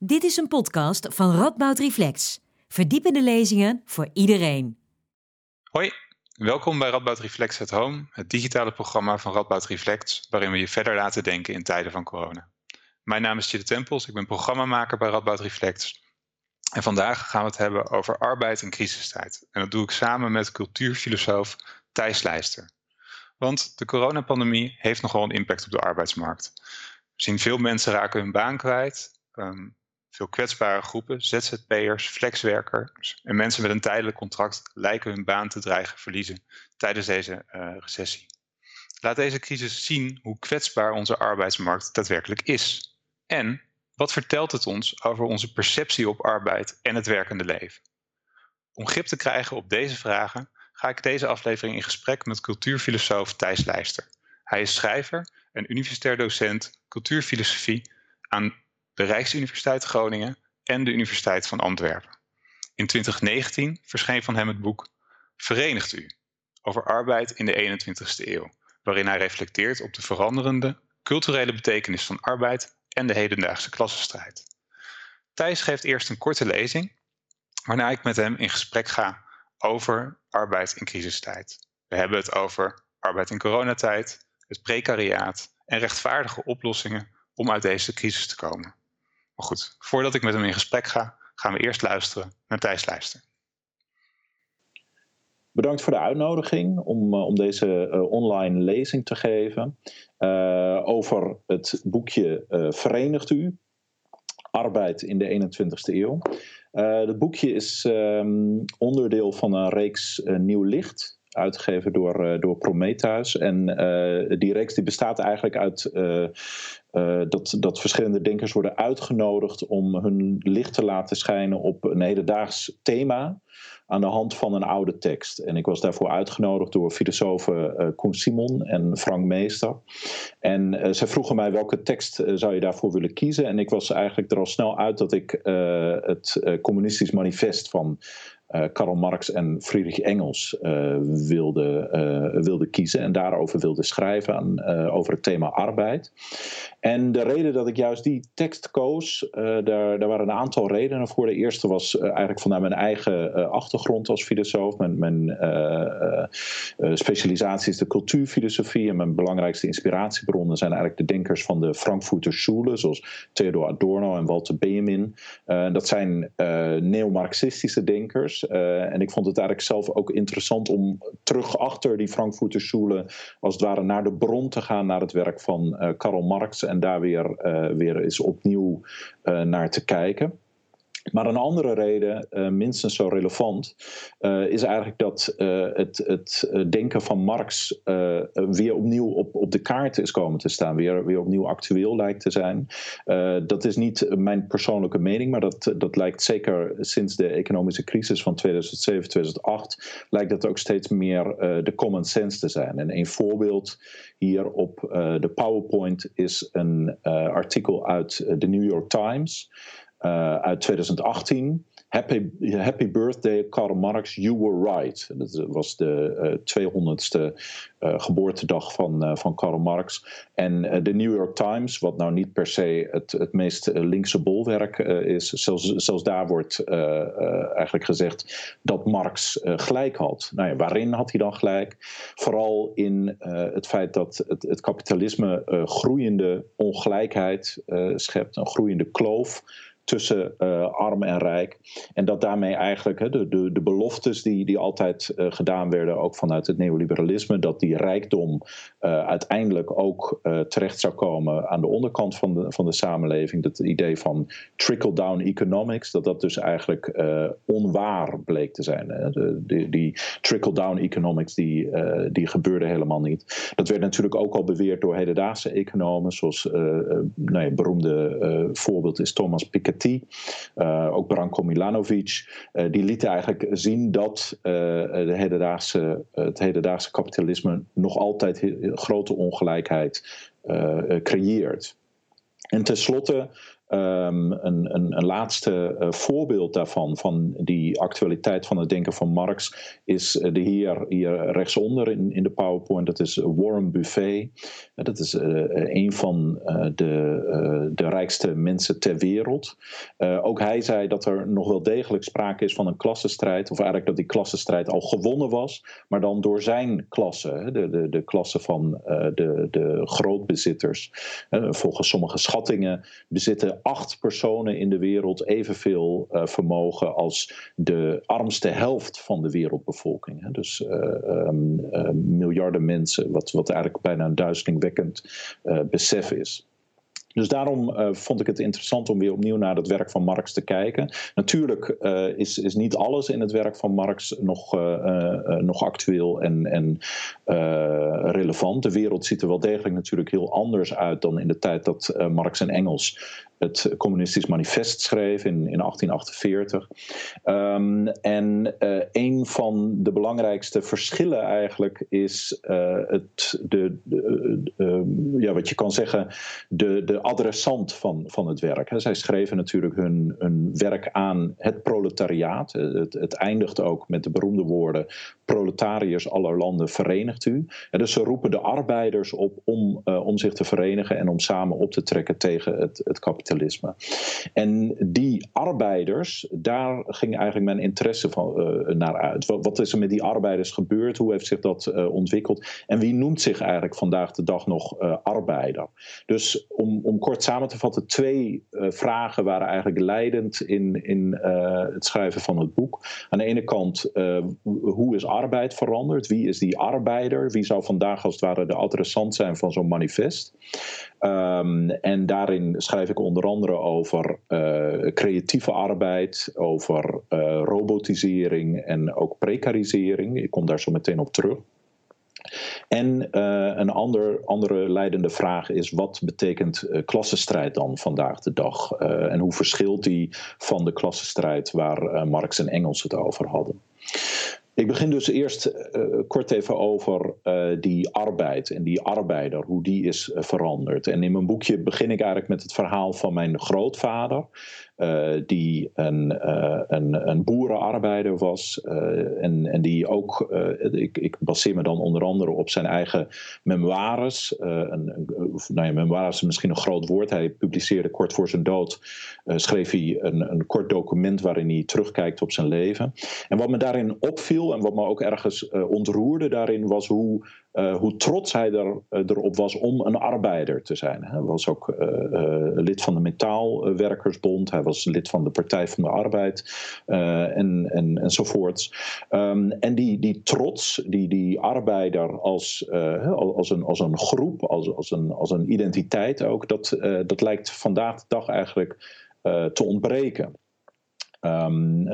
Dit is een podcast van Radboud Reflex. Verdiepende lezingen voor iedereen. Hoi, welkom bij Radboud Reflex at Home, het digitale programma van Radboud Reflex, waarin we je verder laten denken in tijden van corona. Mijn naam is Chille Tempels, ik ben programmamaker bij Radboud Reflex. En vandaag gaan we het hebben over arbeid in crisistijd. En dat doe ik samen met cultuurfilosoof Thijs Leijster. Want de coronapandemie heeft nogal een impact op de arbeidsmarkt. We zien veel mensen raken hun baan kwijt. Um, veel kwetsbare groepen, ZZP'ers, flexwerkers en mensen met een tijdelijk contract lijken hun baan te dreigen verliezen tijdens deze uh, recessie. Laat deze crisis zien hoe kwetsbaar onze arbeidsmarkt daadwerkelijk is. En wat vertelt het ons over onze perceptie op arbeid en het werkende leven? Om grip te krijgen op deze vragen ga ik deze aflevering in gesprek met cultuurfilosoof Thijs Leijster. Hij is schrijver en universitair docent cultuurfilosofie aan de Rijksuniversiteit Groningen en de Universiteit van Antwerpen. In 2019 verscheen van hem het boek Verenigt u over arbeid in de 21ste eeuw, waarin hij reflecteert op de veranderende culturele betekenis van arbeid en de hedendaagse klassenstrijd. Thijs geeft eerst een korte lezing, waarna ik met hem in gesprek ga over arbeid in crisistijd. We hebben het over arbeid in coronatijd, het precariaat en rechtvaardige oplossingen om uit deze crisis te komen. Maar goed, voordat ik met hem in gesprek ga, gaan we eerst luisteren naar Thijs Lijster. Bedankt voor de uitnodiging om, uh, om deze uh, online lezing te geven uh, over het boekje Verenigt U, Arbeid in de 21ste eeuw. het boekje is um, onderdeel van een reeks Nieuw Licht, uitgegeven door, uh, door Prometheus. En uh, die reeks die bestaat eigenlijk uit uh, dat, dat verschillende denkers worden uitgenodigd om hun licht te laten schijnen op een hedendaags thema aan de hand van een oude tekst. En ik was daarvoor uitgenodigd door filosofen uh, Koen Simon en Frank Meester. En uh, vroegen mij welke tekst zou je daarvoor willen kiezen. En ik was eigenlijk er al snel uit dat ik het communistisch manifest van uh, Karl Marx en Friedrich Engels uh, wilde, uh, wilde kiezen en daarover wilde schrijven aan, over het thema arbeid. En de reden dat ik juist die tekst koos, daar, daar waren een aantal redenen voor. De eerste was eigenlijk vanuit mijn eigen achtergrond als filosoof. Mijn, specialisatie is de cultuurfilosofie en mijn belangrijkste inspiratiebronnen zijn eigenlijk de denkers van de Frankfurter Schule, zoals Theodor Adorno en Walter Benjamin. dat zijn neo-Marxistische denkers. En ik vond het eigenlijk zelf ook interessant om terug achter die Frankfurter Schule, als het ware naar de bron te gaan, naar het werk van Karl Marx en daar weer, uh, weer eens opnieuw naar te kijken. Maar een andere reden, uh, minstens zo relevant, uh, is eigenlijk dat uh, het, het denken van Marx weer opnieuw op, op de kaart is komen te staan, weer, weer opnieuw actueel lijkt te zijn. dat is niet mijn persoonlijke mening, maar dat, dat lijkt zeker sinds de economische crisis van 2007, 2008, lijkt dat ook steeds meer de common sense te zijn. En een voorbeeld hier op de PowerPoint is een artikel uit de New York Times. Uh, uit 2018. Happy, happy birthday, Karl Marx, you were right. Dat was de uh, 200ste uh, geboortedag van, van Karl Marx. En de New York Times, wat nou niet per se het, het meest linkse bolwerk is, zelfs, zelfs daar wordt eigenlijk gezegd dat Marx gelijk had. Nou ja, waarin had hij dan gelijk? Vooral in het feit dat het, het kapitalisme groeiende ongelijkheid schept, een groeiende kloof tussen uh, arm en rijk. En dat daarmee eigenlijk de, de, de beloftes die, die altijd uh, gedaan werden, ook vanuit het neoliberalisme, dat die rijkdom uh, uiteindelijk ook terecht zou komen aan de onderkant van de, van de samenleving. Dat idee van trickle-down economics, dat dat dus eigenlijk onwaar bleek te zijn. De, die, die trickle-down economics, die, die gebeurde helemaal niet. Dat werd natuurlijk ook al beweerd door hedendaagse economen, zoals nou ja, beroemde voorbeeld is Thomas Piketty uh, ook Branko Milanovic, uh, die lieten eigenlijk zien dat de hedendaagse, het hedendaagse kapitalisme nog altijd grote ongelijkheid creëert. En tenslotte Um, een, een, een, laatste uh, voorbeeld daarvan, van die actualiteit van het denken van Marx, is uh, de heer hier rechtsonder in, in de PowerPoint. Dat is Warren Buffet. Uh, dat is een van de, de rijkste mensen ter wereld. ook hij zei dat er nog wel degelijk sprake is van een klassenstrijd, of eigenlijk dat die klassenstrijd al gewonnen was, maar dan door zijn klasse, de, de, de klasse van de, de grootbezitters. volgens sommige schattingen bezitten acht personen in de wereld evenveel uh, vermogen als de armste helft van de wereldbevolking. Hè. Dus uh, um, uh, miljarden mensen, wat, wat eigenlijk bijna een duizelingwekkend besef is. Dus daarom vond ik het interessant om weer opnieuw naar het werk van Marx te kijken. Natuurlijk is, is niet alles in het werk van Marx nog, nog actueel en, en relevant. De wereld ziet er wel degelijk natuurlijk heel anders uit dan in de tijd dat Marx en Engels het Communistisch Manifest schreef in, in 1848. Um, en uh, een van de belangrijkste verschillen eigenlijk is uh, het, de, de uh, ja, wat je kan zeggen, de, de adressant van, van het werk. Zij schreven natuurlijk hun, hun werk aan het proletariaat. Het, het eindigt ook met de beroemde woorden: proletariërs aller landen verenigt u. Dus ze roepen de arbeiders op om, om zich te verenigen en om samen op te trekken tegen het, het kapitalisme En die arbeiders, daar ging eigenlijk mijn interesse van, uh, naar uit. Wat, is er met die arbeiders gebeurd? Hoe heeft zich dat uh, ontwikkeld? En wie noemt zich eigenlijk vandaag de dag nog uh, arbeider? Dus om, om kort samen te vatten, twee vragen waren eigenlijk leidend in, in het schrijven van het boek. Aan de ene kant, hoe is arbeid veranderd? Wie is die arbeider? Wie zou vandaag als het ware de adressant zijn van zo'n manifest? Um, en daarin schrijf ik onder andere over uh, creatieve arbeid, over uh, robotisering en ook precarisering. Ik kom daar zo meteen op terug. En uh, een ander, andere leidende vraag is: wat betekent uh, klassenstrijd dan vandaag de dag? En hoe verschilt die van de klassenstrijd waar Marx en Engels het over hadden? Ik begin dus eerst uh, kort even over uh, die arbeid en die arbeider, hoe die is uh, veranderd. En in mijn boekje begin ik eigenlijk met het verhaal van mijn grootvader. Uh, die een, uh, een, een boerenarbeider was. Uh, en, en die ook, ik, ik baseer me dan onder andere op zijn eigen memoires. een, nou ja, memoires is misschien een groot woord. Hij publiceerde kort voor zijn dood, schreef hij een, een kort document waarin hij terugkijkt op zijn leven. En wat me daarin opviel en wat me ook ergens ontroerde daarin was hoe uh, hoe trots hij er, uh, erop was om een arbeider te zijn. Hij was ook uh, lid van de Metaalwerkersbond, hij was lid van de Partij van de Arbeid en, en, enzovoorts. Um, en die, die trots, die, die arbeider als, als, een, als een groep, als, als, een, als een identiteit ook, dat, dat lijkt vandaag de dag eigenlijk te ontbreken. Um,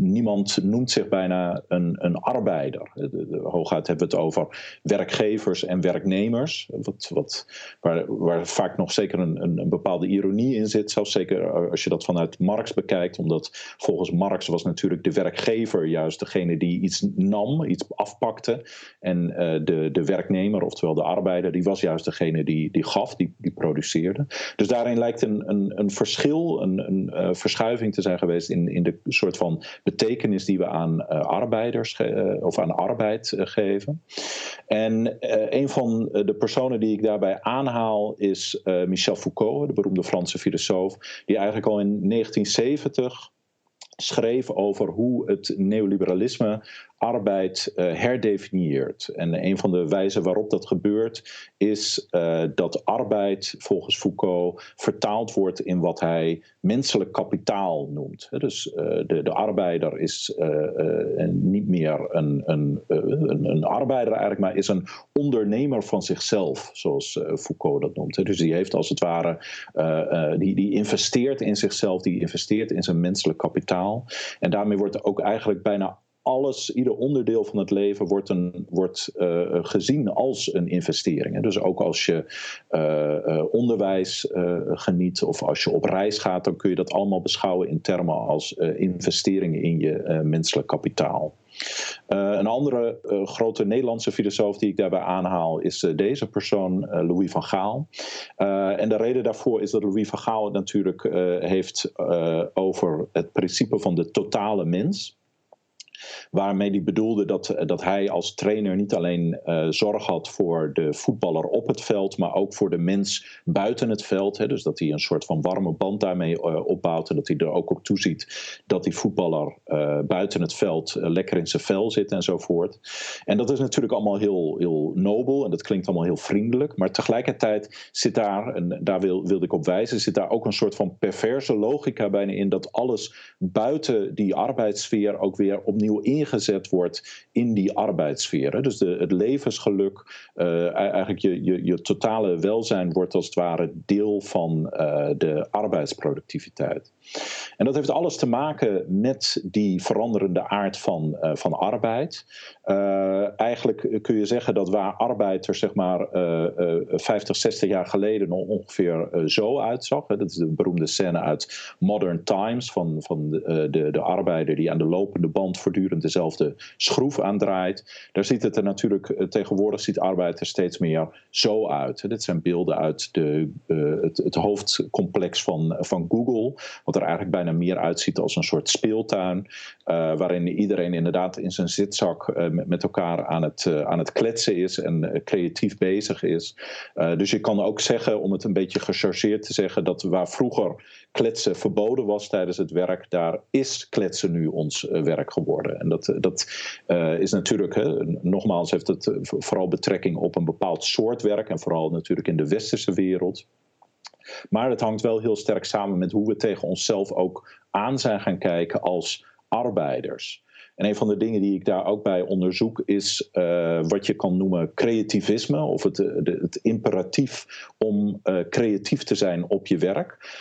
niemand noemt zich bijna een, een arbeider. De, hooguit hebben we het over werkgevers en werknemers. Wat, wat, waar, waar vaak nog zeker een, een, bepaalde ironie in zit. Zelfs zeker als je dat vanuit Marx bekijkt. Omdat volgens Marx was natuurlijk de werkgever juist degene die iets nam, iets afpakte. En de, de werknemer, oftewel de arbeider, die was juist degene die, die gaf, die, die produceerde. Dus daarin lijkt een, een, een verschil, een, een verschuiving te zijn geweest in, in de soort van betekenis die we aan uh, arbeiders uh, of aan arbeid uh, geven. En een van de personen die ik daarbij aanhaal is Michel Foucault, de beroemde Franse filosoof, die eigenlijk al in 1970 schreef over hoe het neoliberalisme arbeid uh, herdefinieert. En een van de wijzen waarop dat gebeurt is uh, dat arbeid volgens Foucault vertaald wordt in wat hij menselijk kapitaal noemt. Dus uh, de, de arbeider is niet meer een, een, een, een, arbeider eigenlijk, maar is een ondernemer van zichzelf, zoals Foucault dat noemt. Dus die heeft als het ware, die, die investeert in zichzelf, die investeert in zijn menselijk kapitaal. En daarmee wordt ook eigenlijk bijna alles, ieder onderdeel van het leven wordt, een, wordt gezien als een investering. Dus ook als je onderwijs geniet of als je op reis gaat, dan kun je dat allemaal beschouwen in termen als investeringen in je menselijk kapitaal. Uh, een andere uh, grote Nederlandse filosoof die ik daarbij aanhaal is uh, deze persoon, Louis van Gaal. en de reden daarvoor is dat Louis van Gaal het natuurlijk heeft over het principe van de totale mens. Waarmee hij bedoelde dat, eh, dat hij als trainer niet alleen uh, zorg had voor de voetballer op het veld, maar ook voor de mens buiten het veld. Hè. Dus dat hij een soort van warme band daarmee uh, opbouwt. En dat hij er ook op toeziet dat die voetballer buiten het veld lekker in zijn vel zit enzovoort. En dat is natuurlijk allemaal heel, heel nobel en dat klinkt allemaal heel vriendelijk. Maar tegelijkertijd zit daar, en daar wil, wilde ik op wijzen, zit daar ook een soort van perverse logica bijna in dat alles buiten die arbeidssfeer ook weer opnieuw ingezet wordt in die arbeidssfeer. Dus de, het levensgeluk, uh, eigenlijk je, je, je totale welzijn wordt als het ware deel van uh, de arbeidsproductiviteit. En dat heeft alles te maken met die veranderende aard van, uh, van arbeid. eigenlijk kun je zeggen dat waar arbeid er zeg maar 50, 60 jaar geleden nog ongeveer zo uitzag. Hè, dat is de beroemde scène uit Modern Times van, van de, de, de arbeider die aan de lopende band voortdurend dezelfde schroef aandraait. Daar ziet het er natuurlijk, eh, tegenwoordig ziet arbeid er steeds meer zo uit. Dit zijn beelden uit de, uh, het, het, hoofdcomplex van, van Google, wat eigenlijk bijna meer uitziet als een soort speeltuin, uh, waarin iedereen inderdaad in zijn zitzak uh, met, elkaar aan het, aan het kletsen is en creatief bezig is. dus je kan ook zeggen, om het een beetje gechargeerd te zeggen, dat waar vroeger kletsen verboden was tijdens het werk, daar is kletsen nu ons werk geworden. En dat, dat is natuurlijk, nogmaals, heeft het eh, vooral betrekking op een bepaald soort werk en vooral natuurlijk in de westerse wereld. Maar het hangt wel heel sterk samen met hoe we tegen onszelf ook aan zijn gaan kijken als arbeiders. En een van de dingen die ik daar ook bij onderzoek is uh, wat je kan noemen creativisme, of het, de, het imperatief om uh, creatief te zijn op je werk.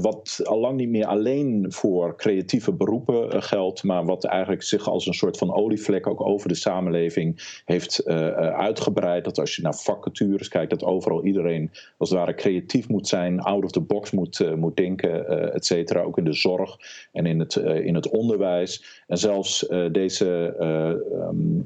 Wat al lang niet meer alleen voor creatieve beroepen geldt, maar wat eigenlijk zich als een soort van olievlek ook over de samenleving heeft uitgebreid. Dat als je naar vacatures kijkt, dat overal iedereen als het ware creatief moet zijn, out of the box moet, moet denken, et cetera. Ook in de zorg en in het, in het onderwijs. En zelfs uh, deze um,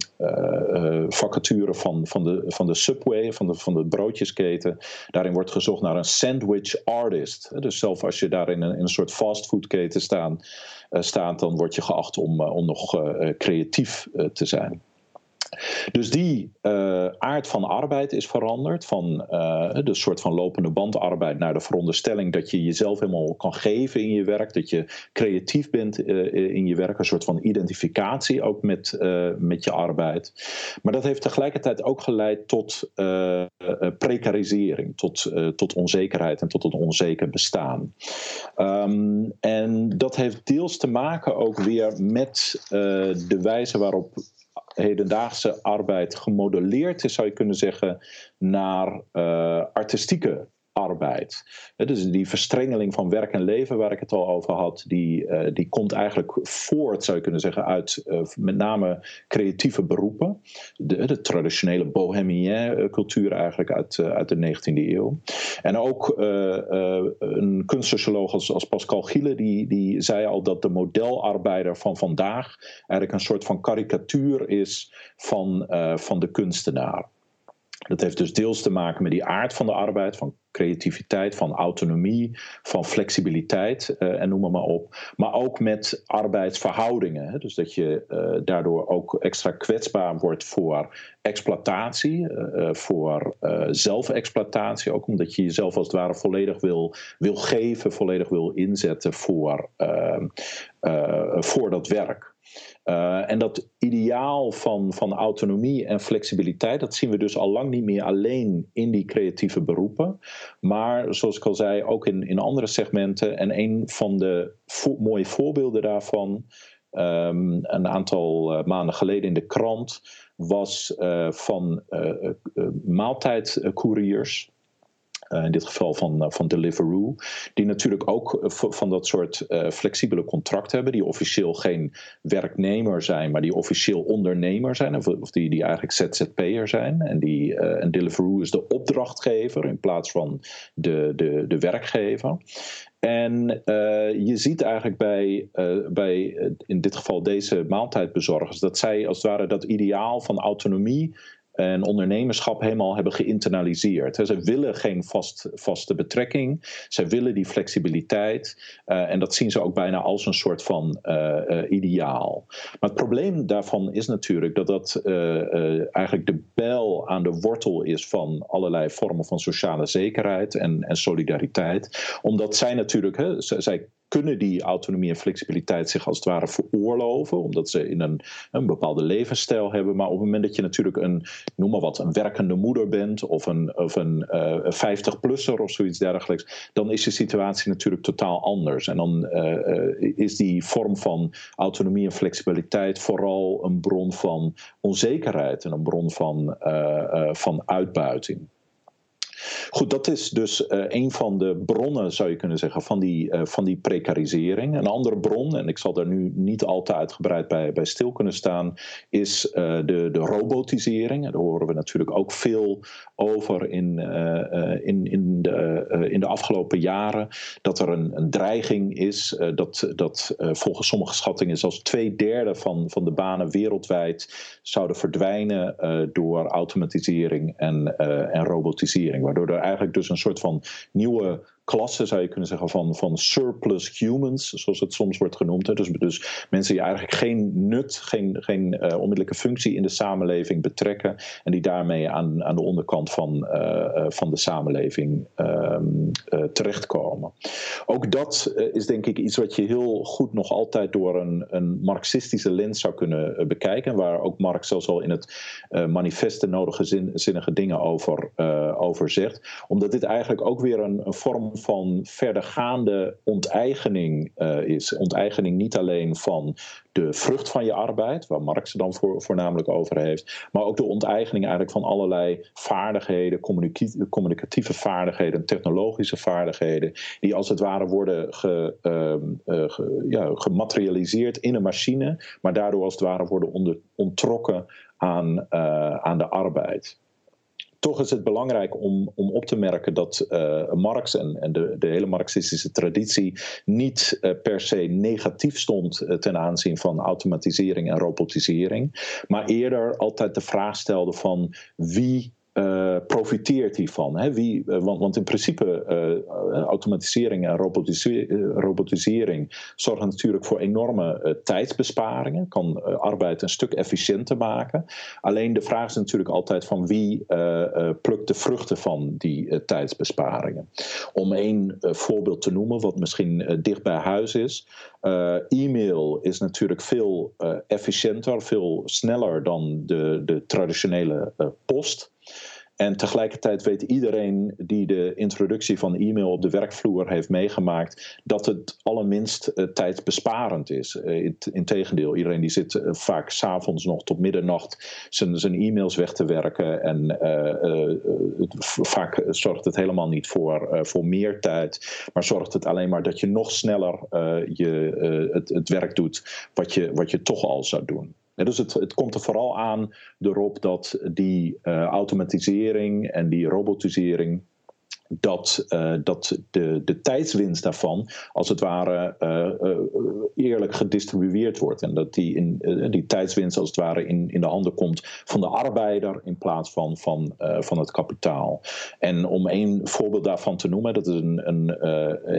vacature van, van, de, van de Subway, van de, van de broodjesketen. Daarin wordt gezocht naar een sandwich artist. Dus zelf als je daar in een, een soort fastfoodketen staan, staat, dan word je geacht om, om nog creatief te zijn. Dus die uh, aard van arbeid is veranderd. Van uh, de soort van lopende bandarbeid naar de veronderstelling dat je jezelf helemaal kan geven in je werk. Dat je creatief bent uh, in je werk. Een soort van identificatie ook met, met je arbeid. Maar dat heeft tegelijkertijd ook geleid tot precarisering. Tot, tot onzekerheid en tot een onzeker bestaan. Um, en dat heeft deels te maken ook weer met de wijze waarop hedendaagse arbeid gemodelleerd is, zou je kunnen zeggen, naar uh, artistieke arbeid. Dus die verstrengeling van werk en leven waar ik het al over had, die, uh, die komt eigenlijk voort, zou je kunnen zeggen, uit uh, met name creatieve beroepen. De, de traditionele bohemien cultuur eigenlijk uit, uit de 19e eeuw. En ook een kunstsocioloog als, Pascal Gille, die, die zei al dat de modelarbeider van vandaag eigenlijk een soort van karikatuur is van, van de kunstenaar. Dat heeft dus deels te maken met die aard van de arbeid, van creativiteit, van autonomie, van flexibiliteit uh, en noem maar, op. Maar ook met arbeidsverhoudingen. Hè? Dus dat je uh, daardoor ook extra kwetsbaar wordt voor exploitatie, uh, voor zelfexploitatie. Ook omdat je jezelf als het ware volledig wil, wil geven, volledig wil inzetten voor, voor dat werk. Uh, en dat ideaal van, van autonomie en flexibiliteit, dat zien we dus al lang niet meer alleen in die creatieve beroepen, maar zoals ik al zei, ook in, in andere segmenten. En een van de mooie voorbeelden daarvan, um, een aantal uh, maanden geleden in de krant, was uh, van maaltijdcouriers. In dit geval van, van Deliveroo, die natuurlijk ook van dat soort flexibele contracten hebben, die officieel geen werknemer zijn, maar die officieel ondernemer zijn, of, die, die eigenlijk ZZP'er zijn. En, die, en Deliveroo is de opdrachtgever in plaats van de, de, de werkgever. En je ziet eigenlijk bij, bij, in dit geval deze maaltijdbezorgers, dat zij als het ware dat ideaal van autonomie en ondernemerschap helemaal hebben geïnternaliseerd. Ze willen geen vast, vaste betrekking, zij willen die flexibiliteit uh, en dat zien ze ook bijna als een soort van uh, uh, ideaal. Maar het probleem daarvan is natuurlijk dat dat eigenlijk de bijl aan de wortel is van allerlei vormen van sociale zekerheid en, en solidariteit. Omdat zij natuurlijk, hè, zij kunnen die autonomie en flexibiliteit zich als het ware veroorloven, omdat ze in een, een bepaalde levensstijl hebben. Maar op het moment dat je natuurlijk een, noem maar wat, een werkende moeder bent of een, of een uh, eh, 50-plusser of zoiets dergelijks, dan is je situatie natuurlijk totaal anders. En dan uh, is die vorm van autonomie en flexibiliteit vooral een bron van onzekerheid en een bron van, van uitbuiting. Goed, dat is dus uh, een van de bronnen, zou je kunnen zeggen, van die, uh, van die precarisering. Een andere bron, en ik zal daar nu niet al te uitgebreid bij, bij stil kunnen staan, is uh, de, de robotisering. Daar horen we natuurlijk ook veel over in, in, in, de, in de afgelopen jaren. Dat er een, een dreiging is, dat, dat volgens sommige schattingen zelfs twee derde van, van de banen wereldwijd zouden verdwijnen door automatisering en, en robotisering Waardoor er eigenlijk dus een soort van nieuwe klasse, zou je kunnen zeggen, van, van surplus humans, zoals het soms wordt genoemd. Hè. Dus, dus mensen die eigenlijk geen nut, geen, geen uh, onmiddellijke functie in de samenleving betrekken en die daarmee aan, aan de onderkant van, uh, van de samenleving uh, terechtkomen. Ook dat is denk ik iets wat je heel goed nog altijd door een, een marxistische lens zou kunnen bekijken, waar ook Marx zelfs al in het manifest de nodige zin, zinnige dingen over, over zegt. Omdat dit eigenlijk ook weer een vorm van verdergaande onteigening uh, is. Onteigening niet alleen van de vrucht van je arbeid, waar Marx er dan voor, voornamelijk over heeft, maar ook de onteigening eigenlijk van allerlei vaardigheden, communicatieve vaardigheden, technologische vaardigheden, die als het ware worden ge, uh, ge, ja, gematerialiseerd in een machine, maar daardoor als het ware worden onder, ontrokken aan, aan de arbeid toch is het belangrijk om, om op te merken dat uh, Marx en, en de, de hele Marxistische traditie niet uh, per se negatief stond uh, ten aanzien van automatisering en robotisering, maar eerder altijd de vraag stelde van wie uh, profiteert hiervan? Hè? Wie, uh, want, want, in principe uh, automatisering en robotisering zorgen natuurlijk voor enorme tijdsbesparingen, kan arbeid een stuk efficiënter maken. Alleen de vraag is natuurlijk altijd van wie plukt de vruchten van die tijdsbesparingen. Om één voorbeeld te noemen, wat misschien dicht bij huis is. e-mail is natuurlijk veel efficiënter, veel sneller dan de, de traditionele post. En tegelijkertijd weet iedereen die de introductie van e-mail op de werkvloer heeft meegemaakt, dat het allerminst uh, tijdbesparend is. Uh, Integendeel, iedereen die zit uh, vaak s'avonds nog tot middernacht zijn, zijn e-mails weg te werken. En vaak zorgt het helemaal niet voor, voor meer tijd, maar zorgt het alleen maar dat je nog sneller je, het, het werk doet wat je, wat je toch al zou doen dus het, het, komt er vooral aan erop dat die uh, automatisering en die robotisering. Dat, uh, dat de, de tijdswinst daarvan als het ware uh, eerlijk gedistribueerd wordt. En dat die, in, die tijdswinst als het ware in, in de handen komt van de arbeider in plaats van van, van het kapitaal. En om één voorbeeld daarvan te noemen, dat is een, een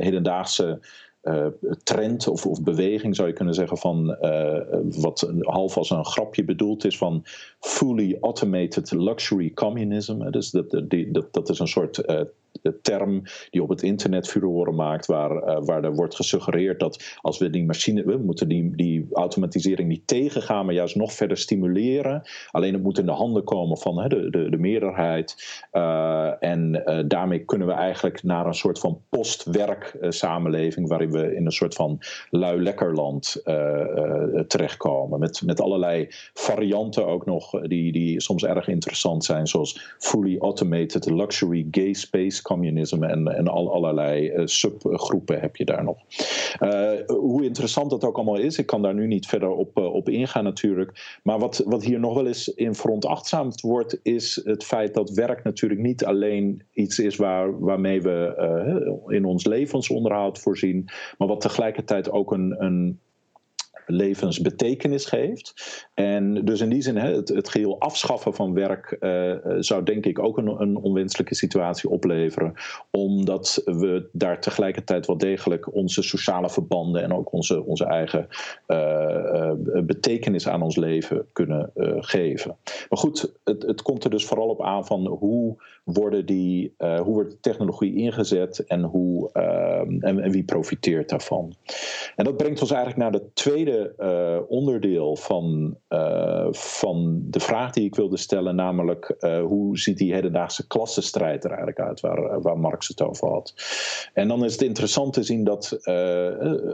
hedendaagse uh, trend of, of, beweging, zou je kunnen zeggen, van uh, wat half als een grapje bedoeld is van fully automated luxury communism. Dus dat, dat, dat is een soort uh, term die op het internet furoren maakt, waar, uh, waar er wordt gesuggereerd dat als we die machine, we moeten die, die automatisering niet tegengaan, maar juist nog verder stimuleren. Alleen het moet in de handen komen van hè, de, de, de meerderheid. Uh, en uh, daarmee kunnen we eigenlijk naar een soort van postwerk samenleving, waarin we in een soort van lui-lekkerland terechtkomen. Met, met allerlei varianten ook nog, die, die soms erg interessant zijn, zoals fully automated luxury gay space communisme en, en al, allerlei subgroepen heb je daar nog. hoe interessant dat ook allemaal is, ik kan daar nu niet verder op, op ingaan natuurlijk. Maar wat, wat hier nog wel eens in veronachtzaamd wordt, is het feit dat werk natuurlijk niet alleen iets is waar, waarmee we in ons levensonderhoud voorzien, maar wat tegelijkertijd ook een, een levensbetekenis geeft. En dus in die zin, het, het geheel afschaffen van werk uh, zou denk ik ook een, een, onwenselijke situatie opleveren. Omdat we daar tegelijkertijd wel degelijk onze sociale verbanden en ook onze, onze eigen uh, betekenis aan ons leven kunnen geven. Maar goed, het, het komt er dus vooral op aan van hoe, worden die, hoe wordt technologie ingezet en, hoe, en, en wie profiteert daarvan. En dat brengt ons eigenlijk naar de tweede uh, onderdeel van, uh, van de vraag die ik wilde stellen, namelijk uh, hoe ziet die hedendaagse klassenstrijd er eigenlijk uit, waar, waar Marx het over had. En dan is het interessant te zien dat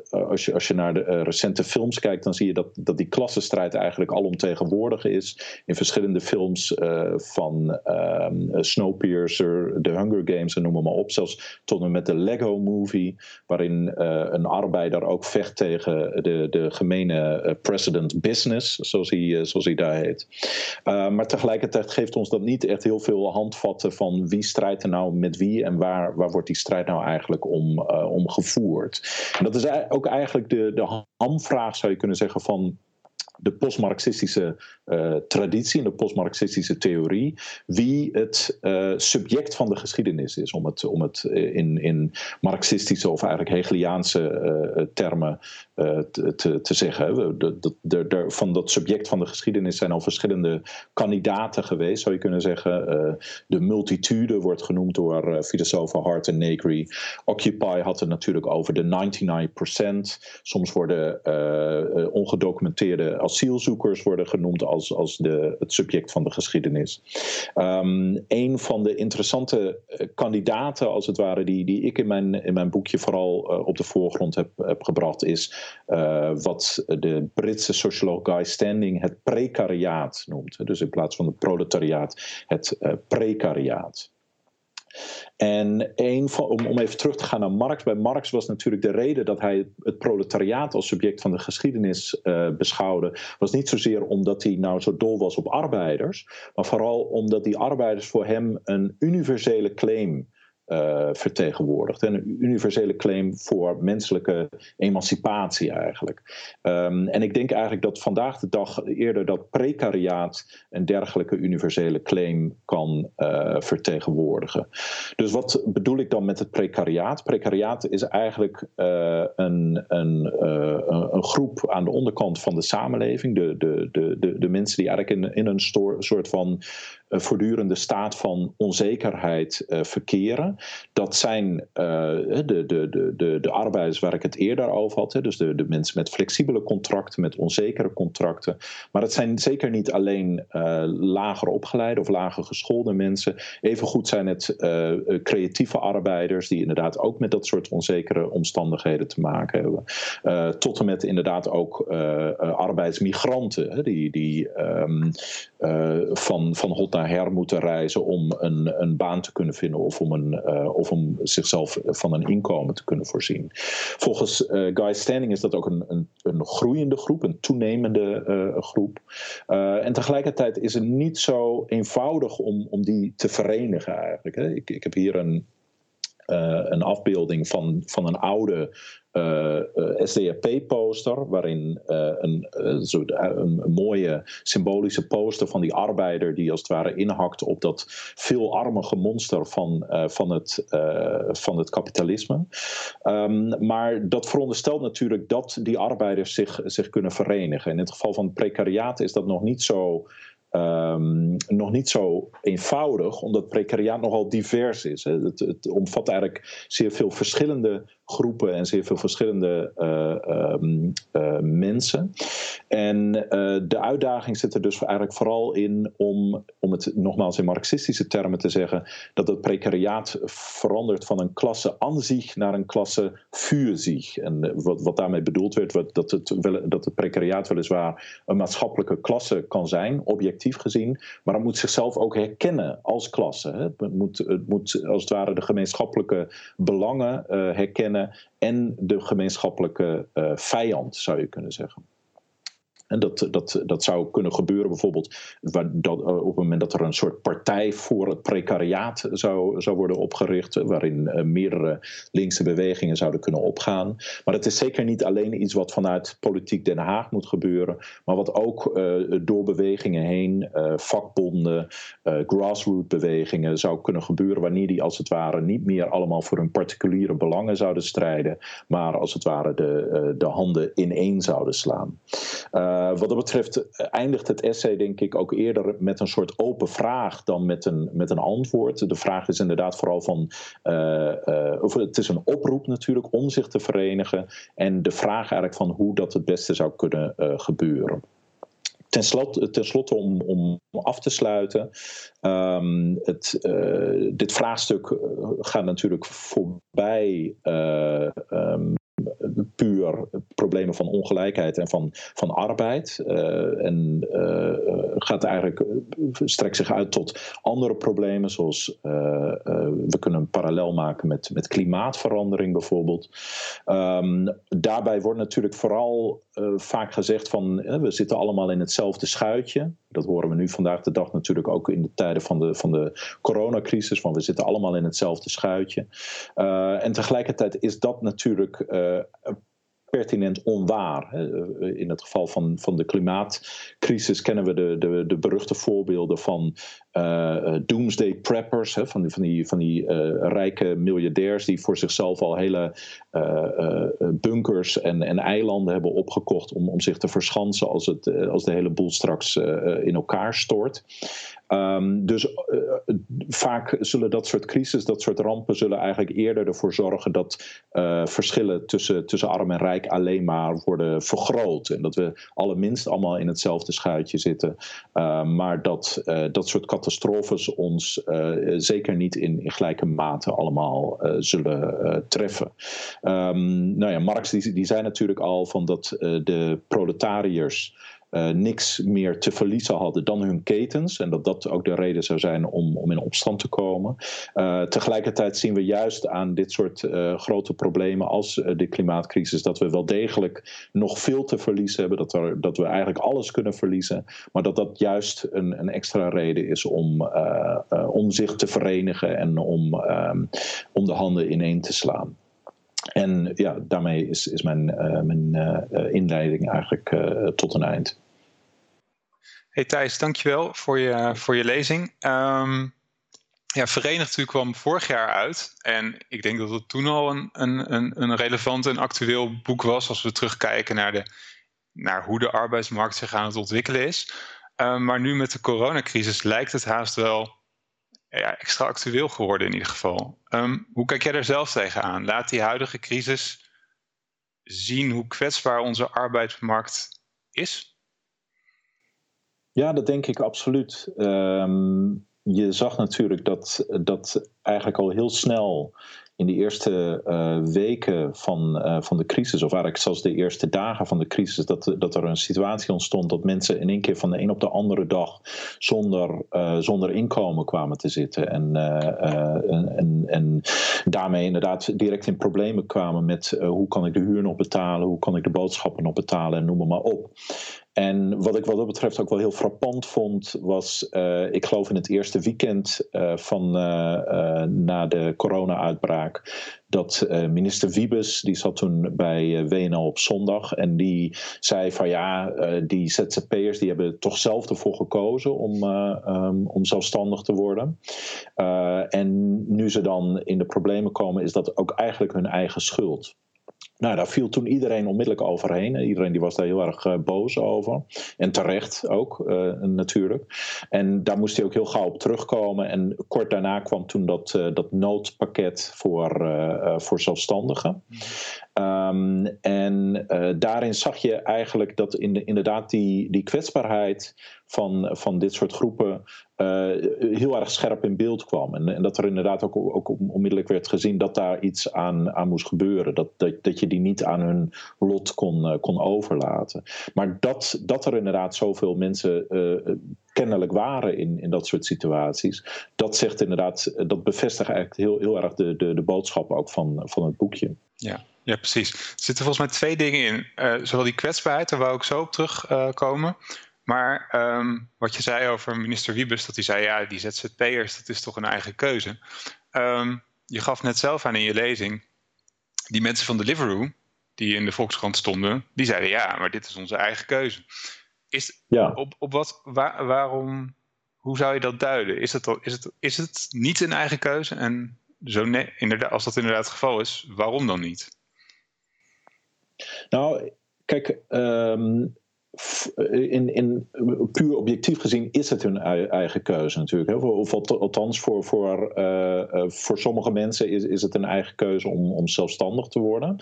als, je, als je naar de recente films kijkt, dan zie je dat, dat die klassenstrijd eigenlijk alomtegenwoordig is in verschillende films van um, Snowpiercer, The Hunger Games en noem maar op, zelfs tot en met de Lego Movie, waarin een arbeider ook vecht tegen de, de gemene uh, president business, zoals hij, uh, zoals hij daar heet. Uh, maar tegelijkertijd geeft ons dat niet echt heel veel handvatten van wie strijdt er nou met wie en waar, waar wordt die strijd nou eigenlijk om, om gevoerd. En dat is ook eigenlijk de, de hamvraag, zou je kunnen zeggen, van de postmarxistische uh, traditie en de postmarxistische theorie wie het uh, subject van de geschiedenis is, om het, om het in, in marxistische of eigenlijk Hegeliaanse termen te, te, zeggen. Van dat subject van de geschiedenis zijn al verschillende kandidaten geweest, zou je kunnen zeggen. de multitude wordt genoemd door filosofen Hart en Negri. Occupy had het natuurlijk over de 99%. Soms worden ongedocumenteerde asielzoekers worden genoemd als, als de, het subject van de geschiedenis. Um, een van de interessante eh, kandidaten, als het ware, die, die ik in mijn, in mijn boekje vooral uh, op de voorgrond heb, heb gebracht, is uh, wat de Britse socioloog Guy Standing het precariaat noemt. Dus in plaats van het proletariaat, het precariaat. En een van, om, om even terug te gaan naar Marx. Bij Marx was natuurlijk de reden dat hij het proletariaat als subject van de geschiedenis uh, beschouwde. Was niet zozeer omdat hij nou zo dol was op arbeiders. Maar vooral omdat die arbeiders voor hem een universele claim uh, vertegenwoordigt. En een universele claim voor menselijke emancipatie eigenlijk. Um, en ik denk eigenlijk dat vandaag de dag eerder dat precariaat een dergelijke universele claim kan uh, vertegenwoordigen. Dus wat bedoel ik dan met het precariaat? Precariaat is eigenlijk uh, een, een, een groep aan de onderkant van de samenleving, de, de, de, de, mensen die eigenlijk in, in een soort van voortdurende staat van onzekerheid verkeren. Dat zijn uh, de, de, de, de, de arbeiders waar ik het eerder over had. Dus de, de mensen met flexibele contracten, met onzekere contracten. Maar het zijn zeker niet alleen uh, lager opgeleide of lager geschoolde mensen. Evengoed zijn het creatieve arbeiders die inderdaad ook met dat soort onzekere omstandigheden te maken hebben. tot en met inderdaad ook arbeidsmigranten hè, die, die um, van, van hot her moeten reizen om een, een baan te kunnen vinden of om, een, uh, of om zichzelf van een inkomen te kunnen voorzien. Volgens uh, Guy Standing is dat ook een, een, een groeiende groep, een toenemende uh, groep. en tegelijkertijd is het niet zo eenvoudig om, om die te verenigen eigenlijk. Hè. Ik, ik heb hier een, een afbeelding van, van een oude uh, eh, eh, SDAP-poster, waarin een, een, mooie symbolische poster van die arbeider die als het ware inhakt op dat veelarmige monster van, van, het, van het kapitalisme. Um, maar dat veronderstelt natuurlijk dat die arbeiders zich, zich kunnen verenigen. In het geval van het precariaat is dat nog niet zo Um, nog niet zo eenvoudig, omdat precariaat nogal divers is. Hè. Het, het, omvat eigenlijk zeer veel verschillende groepen en zeer veel verschillende uh, um, uh, mensen. En de uitdaging zit er dus eigenlijk vooral in om, om het nogmaals in marxistische termen te zeggen, dat het precariaat verandert van een klasse aan zich naar een klasse für zich. En wat, wat daarmee bedoeld werd, dat, het, dat het precariaat weliswaar een maatschappelijke klasse kan zijn, objectief gezien, maar het moet zichzelf ook herkennen als klasse. Het moet, het moet als het ware de gemeenschappelijke belangen herkennen en de gemeenschappelijke uh, vijand, zou je kunnen zeggen. En dat, dat, dat zou kunnen gebeuren bijvoorbeeld dat, eh, op het moment dat er een soort partij voor het precariaat zou, zou worden opgericht, waarin uh, meerdere linkse bewegingen zouden kunnen opgaan. Maar het is zeker niet alleen iets wat vanuit politiek Den Haag moet gebeuren, maar wat ook uh, door bewegingen heen, vakbonden, grassroots bewegingen zou kunnen gebeuren, wanneer die als het ware niet meer allemaal voor hun particuliere belangen zouden strijden, maar als het ware de, de handen ineen zouden slaan. Uh, wat dat betreft eindigt het essay denk ik ook eerder met een soort open vraag dan met een, met een antwoord. De vraag is inderdaad vooral van, uh, of het is een oproep natuurlijk om zich te verenigen en de vraag eigenlijk van hoe dat het beste zou kunnen gebeuren. Ten slotte, om, om af te sluiten. Um, het, dit vraagstuk gaat natuurlijk voorbij um, puur problemen van ongelijkheid en van, van arbeid. Uh, en uh, gaat eigenlijk, strekt zich uit tot andere problemen, zoals we kunnen een parallel maken met, met klimaatverandering bijvoorbeeld. Um, daarbij wordt natuurlijk vooral vaak gezegd van we zitten allemaal in hetzelfde schuitje. Dat horen we nu vandaag de dag natuurlijk ook in de tijden van de, van de coronacrisis. Van we zitten allemaal in hetzelfde schuitje. En tegelijkertijd is dat natuurlijk pertinent onwaar. In het geval van, van de klimaatcrisis kennen we de, de, de beruchte voorbeelden van uh, doomsday preppers, hè, van die, van die, van die uh, rijke miljardairs die voor zichzelf al hele bunkers en, en eilanden hebben opgekocht om, om zich te verschansen als, het, als de hele boel straks in elkaar stort. Um, dus vaak zullen dat soort crisis, dat soort rampen, zullen eigenlijk eerder ervoor zorgen dat verschillen tussen, tussen arm en rijk alleen maar worden vergroot. En dat we allerminst allemaal in hetzelfde schuitje zitten. maar dat dat soort catastrofes ons uh, zeker niet in, gelijke mate allemaal uh, zullen uh, treffen. Um, nou ja, Marx die, die zei natuurlijk al van dat de proletariërs uh, niks meer te verliezen hadden dan hun ketens. En dat dat ook de reden zou zijn om, om in opstand te komen. Uh, tegelijkertijd zien we juist aan dit soort uh, grote problemen als de klimaatcrisis dat we wel degelijk nog veel te verliezen hebben. Dat, er, dat we eigenlijk alles kunnen verliezen. Maar dat dat juist een, een extra reden is om, om zich te verenigen en om, um, om de handen ineen te slaan. En ja, daarmee is, is mijn, uh, mijn uh, inleiding eigenlijk tot een eind. Hey Thijs, dankjewel voor je, voor je lezing. Um, ja, Verenigd natuurlijk kwam vorig jaar uit. En ik denk dat het toen al een, een, een relevant en actueel boek was als we terugkijken naar, de, naar hoe de arbeidsmarkt zich aan het ontwikkelen is. Um, maar nu met de coronacrisis lijkt het haast wel ja, extra actueel geworden in ieder geval. Um, hoe kijk jij daar zelf tegenaan? Laat die huidige crisis zien hoe kwetsbaar onze arbeidsmarkt is? Ja, dat denk ik absoluut. Um, je zag natuurlijk dat, dat eigenlijk al heel snel in de eerste uh, weken van, uh, van de crisis, of eigenlijk zelfs de eerste dagen van de crisis, dat, dat er een situatie ontstond dat mensen in één keer van de een op de andere dag zonder, uh, zonder inkomen kwamen te zitten. En, en, en daarmee inderdaad direct in problemen kwamen met hoe kan ik de huur nog betalen, hoe kan ik de boodschappen nog betalen en noem maar op. En wat ik wat dat betreft ook wel heel frappant vond, was, ik geloof in het eerste weekend van na de corona-uitbraak, dat minister Wiebes, die zat toen bij WNL op zondag, en die zei van ja, die ZZP'ers die hebben toch zelf ervoor gekozen om, um, om zelfstandig te worden. en nu ze dan in de problemen komen, is dat ook eigenlijk hun eigen schuld. Nou, daar viel toen iedereen onmiddellijk overheen. Iedereen die was daar heel erg uh, boos over. En terecht ook, uh, natuurlijk. En daar moest hij ook heel gauw op terugkomen. En kort daarna kwam toen dat, uh, dat noodpakket voor, voor zelfstandigen. Ehm, en daarin zag je eigenlijk dat in de, inderdaad die, die kwetsbaarheid van, van dit soort groepen uh, heel erg scherp in beeld kwam. En, en, dat er inderdaad ook, ook onmiddellijk werd gezien dat daar iets aan, aan moest gebeuren. Dat, dat, dat je die niet aan hun lot kon, uh, kon overlaten. Maar dat, dat er inderdaad zoveel mensen kennelijk waren in, in dat soort situaties, dat zegt inderdaad, dat bevestigt eigenlijk heel, heel erg de, de, de boodschap ook van, van het boekje. Ja. Ja, precies. Er zitten volgens mij twee dingen in. zowel die kwetsbaarheid, daar wou ik zo op terugkomen. Maar ehm, wat je zei over minister Wiebes, dat hij zei, ja, die ZZP'ers, dat is toch een eigen keuze. Ehm, je gaf net zelf aan in je lezing, die mensen van Deliveroo, die in de Volkskrant stonden, die zeiden, ja, maar dit is onze eigen keuze. Is, ja. op, op wat, waarom, hoe zou je dat duiden? Is het, is, het, is het niet een eigen keuze? En zo nee, inderdaad, als dat inderdaad het geval is, waarom dan niet? Nou, kijk, um, in, in, puur objectief gezien is het hun eigen keuze natuurlijk. Hè? Of althans, voor, voor, uh, voor sommige mensen is, is het een eigen keuze om, om zelfstandig te worden.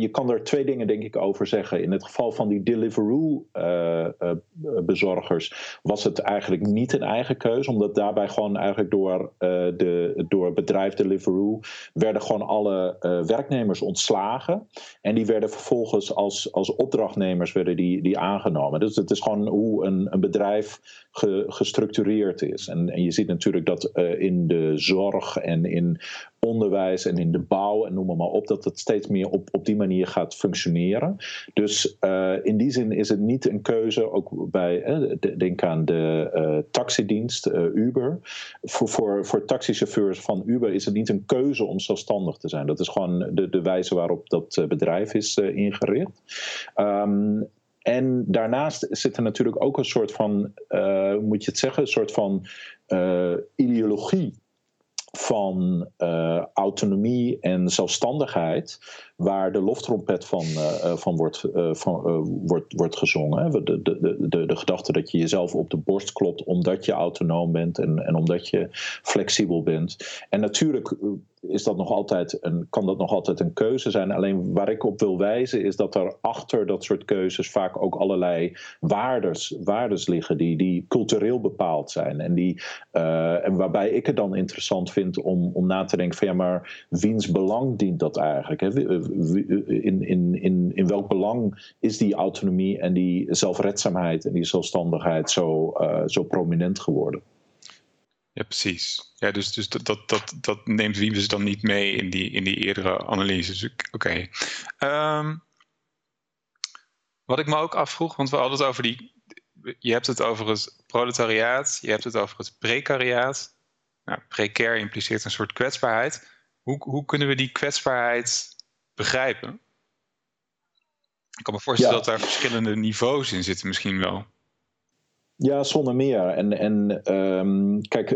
Je kan er twee dingen denk ik over zeggen. In het geval van die Deliveroo-bezorgers was het eigenlijk niet een eigen keuze, omdat daarbij gewoon eigenlijk door, de, door bedrijf Deliveroo werden gewoon alle werknemers ontslagen. En die werden vervolgens als, als opdrachtnemers werden die die aangenomen. Dus het is gewoon hoe een, een bedrijf gestructureerd is. En, en je ziet natuurlijk dat uh, in de zorg en in onderwijs en in de bouw en noem maar, op, dat het steeds meer op, op die manier gaat functioneren. Dus uh, in die zin is het niet een keuze, ook bij, uh, denk aan de taxidienst Uber. Voor, voor, voor taxichauffeurs van Uber is het niet een keuze om zelfstandig te zijn. Dat is gewoon de, de wijze waarop dat bedrijf is ingericht. Um, en daarnaast zit er natuurlijk ook een soort van, uh, hoe moet je het zeggen, een soort van uh, ideologie van uh, autonomie en zelfstandigheid, waar de loftrompet van, van, wordt, van wordt, wordt gezongen. De, de, de, de gedachte dat je jezelf op de borst klopt omdat je autonoom bent en, en omdat je flexibel bent. En natuurlijk is dat nog altijd een, kan dat nog altijd een keuze zijn. Alleen waar ik op wil wijzen is dat er achter dat soort keuzes vaak ook allerlei waardes, waardes liggen die, die cultureel bepaald zijn. En, die, en waarbij ik het dan interessant vind om, om na te denken van ja, maar wiens belang dient dat eigenlijk? Hè? In, in, in, in welk belang is die autonomie en die zelfredzaamheid en die zelfstandigheid zo, uh, zo prominent geworden? Ja, precies. Ja, dus, dus dat, dat, dat, dat neemt Wiebes dan niet mee in die, in die eerdere analyses. Oké. Okay. Ehm, wat ik me ook afvroeg, want we hadden het over die. Je hebt het over het proletariaat, je hebt het over het precariaat. Nou, precair impliceert een soort kwetsbaarheid. Hoe, hoe kunnen we die kwetsbaarheid begrijpen? Ik kan me voorstellen dat daar verschillende niveaus in zitten, misschien wel. Ja, zonder meer. En, en um, kijk,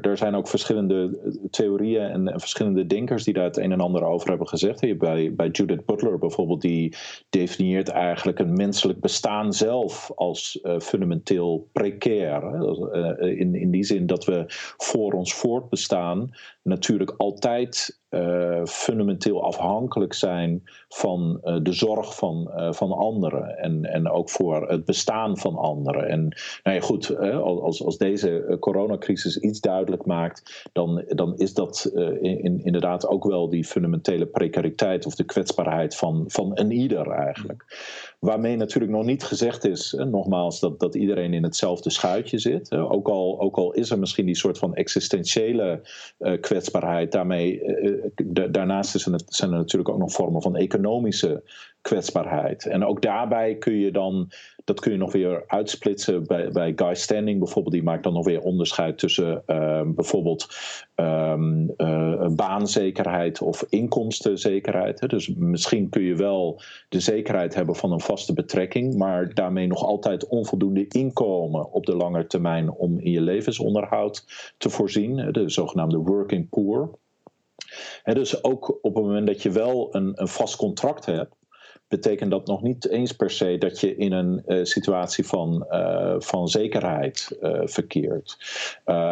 er zijn ook verschillende theorieën en, en, verschillende denkers die daar het een en ander over hebben gezegd. Bij, bij Judith Butler bijvoorbeeld, die definieert eigenlijk een menselijk bestaan zelf als uh, fundamenteel precair. Uh, in, in die zin dat we voor ons voortbestaan natuurlijk altijd uh, fundamenteel afhankelijk zijn van uh, de zorg van, uh, van anderen en, en ook voor het bestaan van anderen. En nou ja, goed, als, als deze coronacrisis iets duidelijk maakt, dan, dan is dat in, inderdaad ook wel die fundamentele precariteit of de kwetsbaarheid van, van een ieder eigenlijk. Waarmee natuurlijk nog niet gezegd is, nogmaals, dat, dat iedereen in hetzelfde schuitje zit. Ook al, ook al is er misschien die soort van existentiële kwetsbaarheid, daarmee daarnaast zijn er natuurlijk ook nog vormen van economische kwetsbaarheid. En ook daarbij kun je dan, dat kun je nog weer uitsplitsen bij, bij Guy Standing bijvoorbeeld, die maakt dan nog weer onderscheid tussen ehm, bijvoorbeeld um, baanzekerheid of inkomstenzekerheid. Dus misschien kun je wel de zekerheid hebben van een vaste betrekking, maar daarmee nog altijd onvoldoende inkomen op de lange termijn om in je levensonderhoud te voorzien, de zogenaamde working poor dus ook op het moment dat je wel een, een vast contract hebt, betekent dat nog niet eens per se dat je in een uh, situatie van, uh, van zekerheid uh, verkeert.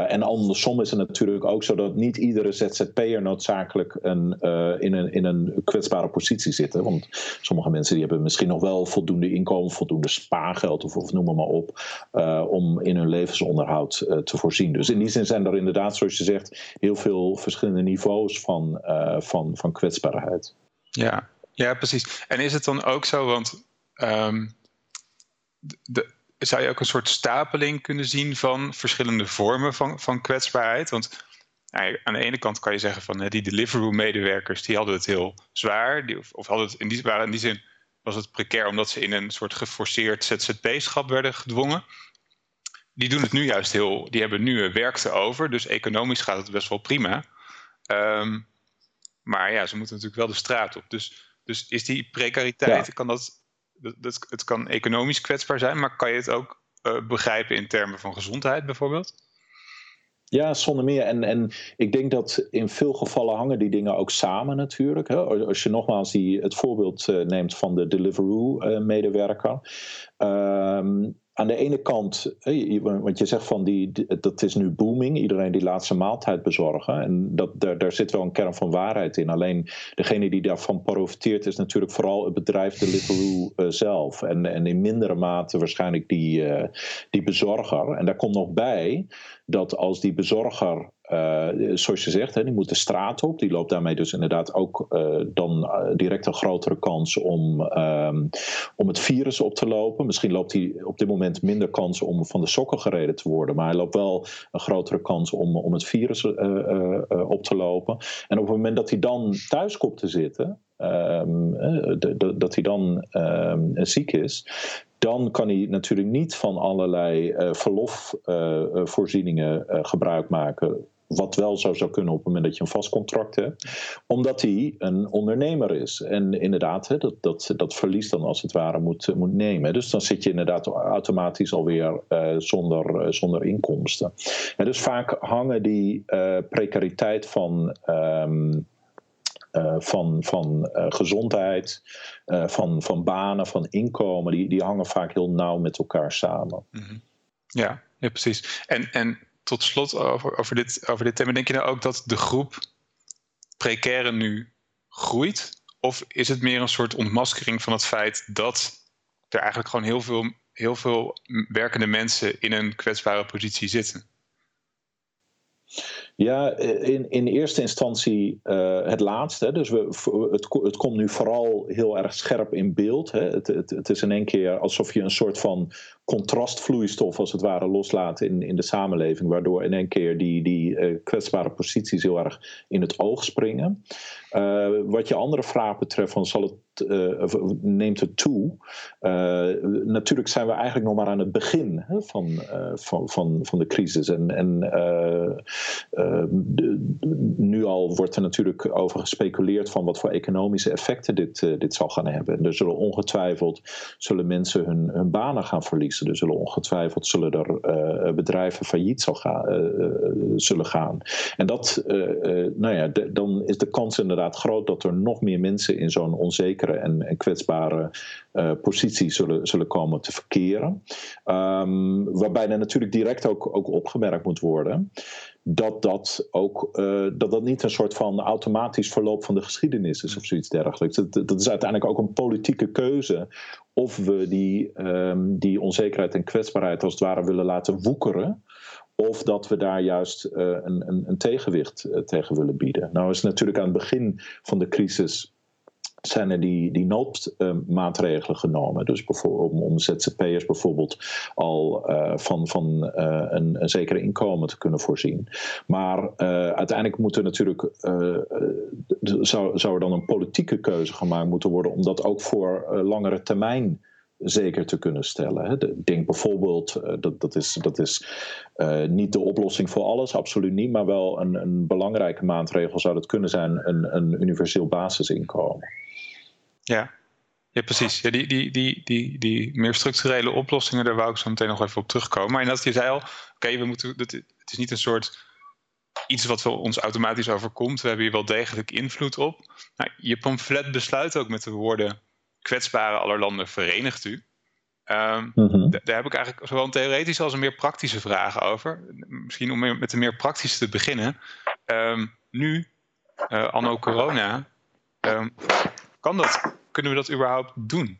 en andersom is het natuurlijk ook zo dat niet iedere ZZP'er noodzakelijk een, in, een, in een kwetsbare positie zit. Want sommige mensen die hebben misschien nog wel voldoende inkomen, voldoende spaargeld of, of noem maar, maar op, om in hun levensonderhoud te voorzien. Dus in die zin zijn er inderdaad, zoals je zegt, heel veel verschillende niveaus van, van, van kwetsbaarheid. Ja, ja, precies. En is het dan ook zo, want um, de, zou je ook een soort stapeling kunnen zien van verschillende vormen van, van kwetsbaarheid? Want nou, aan de ene kant kan je zeggen van die Deliveroo-medewerkers die hadden het heel zwaar, die, of, hadden het in die, in die zin was het precair omdat ze in een soort geforceerd ZZP-schap werden gedwongen. Die doen het nu juist heel, die hebben nu werk te over, dus economisch gaat het best wel prima. Um, maar ja, ze moeten natuurlijk wel de straat op. Dus dus is die precariteit, kan dat, dat, het kan economisch kwetsbaar zijn, maar kan je het ook uh, begrijpen in termen van gezondheid bijvoorbeeld? Ja, zonder meer. En, en ik denk dat in veel gevallen hangen die dingen ook samen natuurlijk. Hè. Als je nogmaals die, het voorbeeld uh, neemt van de Deliveroo-medewerker. Uh, um, aan de ene kant, want je zegt van die, dat is nu booming, iedereen die laatste maaltijd bezorgen. En dat, daar, daar zit wel een kern van waarheid in. Alleen degene die daarvan profiteert is natuurlijk vooral het bedrijf Deliveroo uh, zelf. En, en in mindere mate waarschijnlijk die, uh, die bezorger. En daar komt nog bij dat als die bezorger uh, zoals je zegt, hè, die moet de straat op. Die loopt daarmee dus inderdaad ook uh, dan uh, direct een grotere kans om, um, om het virus op te lopen. Misschien loopt hij op dit moment minder kans om van de sokken gereden te worden. Maar hij loopt wel een grotere kans om, om het virus op te lopen. En op het moment dat hij dan thuis komt te zitten. Um, dat hij dan um, ziek is, dan kan hij natuurlijk niet van allerlei verlofvoorzieningen uh, gebruik maken wat wel zo zou kunnen op het moment dat je een vast contract hebt. Omdat hij een ondernemer is. En inderdaad, hè, dat, dat, dat verlies dan als het ware moet, moet nemen. Dus dan zit je inderdaad automatisch alweer uh, zonder, uh, zonder inkomsten. En dus vaak hangen die uh, precariteit van. Uh, van, van gezondheid, van, van banen, van inkomen, die, die hangen vaak heel nauw met elkaar samen. -hmm. ja, ja, precies. En, en tot slot over, over, dit, over dit thema. Denk je nou ook dat de groep precaire nu groeit? Of is het meer een soort ontmaskering van het feit dat er eigenlijk gewoon heel veel, heel veel werkende mensen in een kwetsbare positie zitten? Ja, in, in eerste instantie uh, het laatste. Dus we, het, het komt nu vooral heel erg scherp in beeld. Hè. Het, het, het is in één keer alsof je een soort van contrastvloeistof als het ware loslaat in, in de samenleving, waardoor in één keer die, die uh, kwetsbare posities heel erg in het oog springen. Wat je andere vraag betreft, van zal het, neemt het toe? natuurlijk zijn we eigenlijk nog maar aan het begin hè, van, van, van, van de crisis. En, en de, nu al wordt er natuurlijk over gespeculeerd van wat voor economische effecten dit, dit zal gaan hebben. En er zullen ongetwijfeld zullen mensen hun, hun banen gaan verliezen. Er zullen ongetwijfeld zullen er, uh, bedrijven failliet zal gaan, zullen gaan. En dat, nou ja, dan is de kans inderdaad groot dat er nog meer mensen in zo'n onzekere en, en kwetsbare positie zullen, zullen komen te verkeren. Um, waarbij er natuurlijk direct ook, ook opgemerkt moet worden dat dat ook uh, dat dat niet een soort van automatisch verloop van de geschiedenis is of zoiets dergelijks. Dat, dat is uiteindelijk ook een politieke keuze of we die, um, die onzekerheid en kwetsbaarheid als het ware willen laten woekeren. Of dat we daar juist uh, een, een, een, tegenwicht tegen willen bieden. Nou is natuurlijk aan het begin van de crisis zijn er die, die noodmaatregelen genomen. Dus bijvoorbeeld om, om ZZP'ers bijvoorbeeld al uh, van, van uh, een, zekere inkomen te kunnen voorzien. Maar uh, uiteindelijk moet er natuurlijk, zou, zou er dan een politieke keuze gemaakt moeten worden om dat ook voor langere termijn zeker te kunnen stellen. Denk bijvoorbeeld, dat, dat is, dat is niet de oplossing voor alles, absoluut niet, maar wel een, een belangrijke maatregel zou dat kunnen zijn, een, een universeel basisinkomen. Ja, ja precies. Ja, die, die, die, die, die meer structurele oplossingen, daar wou ik zo meteen nog even op terugkomen. Maar dat je zei al, oké, we moeten, het is niet een soort iets wat ons automatisch overkomt. We hebben hier wel degelijk invloed op. Nou, je pamflet besluit ook met de woorden kwetsbare aller landen verenigt u. Um, Daar heb ik eigenlijk zowel een theoretische als een meer praktische vraag over. Misschien om met een meer praktische te beginnen. Um, nu, uh, anno corona, um, kan dat, kunnen we dat überhaupt doen?